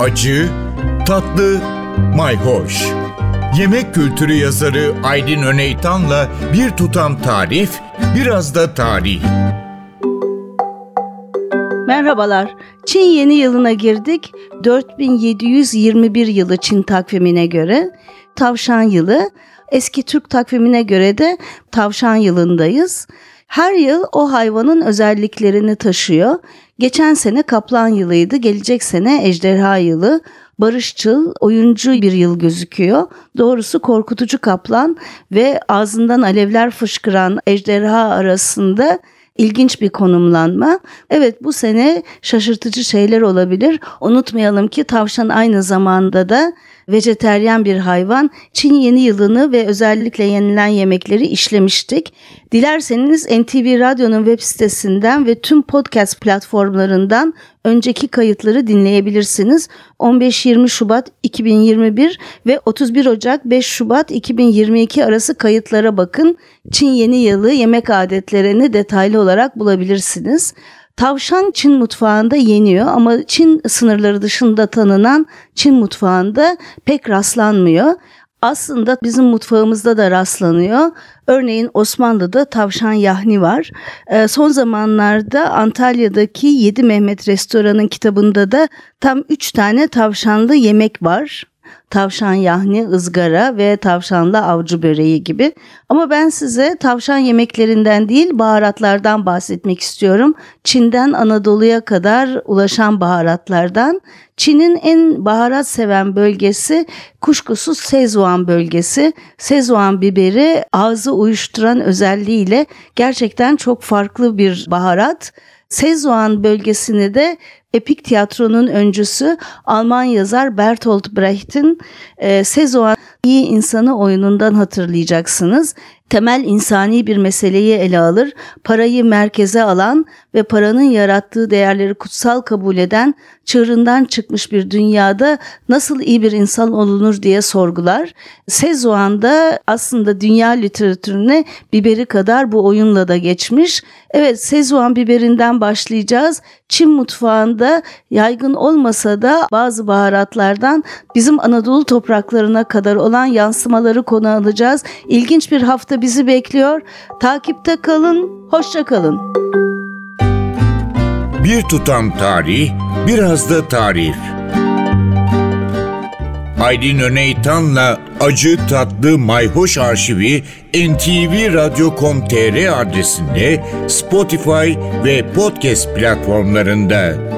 acı, tatlı, mayhoş. Yemek kültürü yazarı Aydın Öneytan'la bir tutam tarif, biraz da tarih. Merhabalar. Çin yeni yılına girdik. 4721 yılı Çin takvimine göre tavşan yılı. Eski Türk takvimine göre de tavşan yılındayız. Her yıl o hayvanın özelliklerini taşıyor. Geçen sene kaplan yılıydı, gelecek sene ejderha yılı. Barışçıl, oyuncu bir yıl gözüküyor. Doğrusu korkutucu kaplan ve ağzından alevler fışkıran ejderha arasında ilginç bir konumlanma. Evet bu sene şaşırtıcı şeyler olabilir. Unutmayalım ki tavşan aynı zamanda da vejeteryan bir hayvan. Çin yeni yılını ve özellikle yenilen yemekleri işlemiştik. Dilerseniz NTV Radyo'nun web sitesinden ve tüm podcast platformlarından önceki kayıtları dinleyebilirsiniz. 15-20 Şubat 2021 ve 31 Ocak 5 Şubat 2022 arası kayıtlara bakın. Çin yeni yılı yemek adetlerini detaylı olarak bulabilirsiniz. Tavşan Çin mutfağında yeniyor ama Çin sınırları dışında tanınan Çin mutfağında pek rastlanmıyor. Aslında bizim mutfağımızda da rastlanıyor. Örneğin Osmanlı'da tavşan yahni var. E, son zamanlarda Antalya'daki 7 Mehmet Restoran'ın kitabında da tam 3 tane tavşanlı yemek var tavşan yahni, ızgara ve tavşanlı avcı böreği gibi. Ama ben size tavşan yemeklerinden değil baharatlardan bahsetmek istiyorum. Çin'den Anadolu'ya kadar ulaşan baharatlardan. Çin'in en baharat seven bölgesi kuşkusuz Szechuan bölgesi. Szechuan biberi ağzı uyuşturan özelliğiyle gerçekten çok farklı bir baharat. Szechuan bölgesini de epik tiyatronun öncüsü Alman yazar Bertolt Brecht'in e, Szechuan iyi insanı oyunundan hatırlayacaksınız temel insani bir meseleyi ele alır, parayı merkeze alan ve paranın yarattığı değerleri kutsal kabul eden, çığırından çıkmış bir dünyada nasıl iyi bir insan olunur diye sorgular. Sezuan da aslında dünya literatürüne biberi kadar bu oyunla da geçmiş. Evet Sezuan biberinden başlayacağız. Çin mutfağında yaygın olmasa da bazı baharatlardan bizim Anadolu topraklarına kadar olan yansımaları konu alacağız. İlginç bir hafta bizi bekliyor. Takipte kalın, hoşça kalın. Bir tutam tarih, biraz da tarif. Aydın Öneytan'la Acı Tatlı Mayhoş Arşivi ntvradio.com.tr adresinde Spotify ve podcast platformlarında.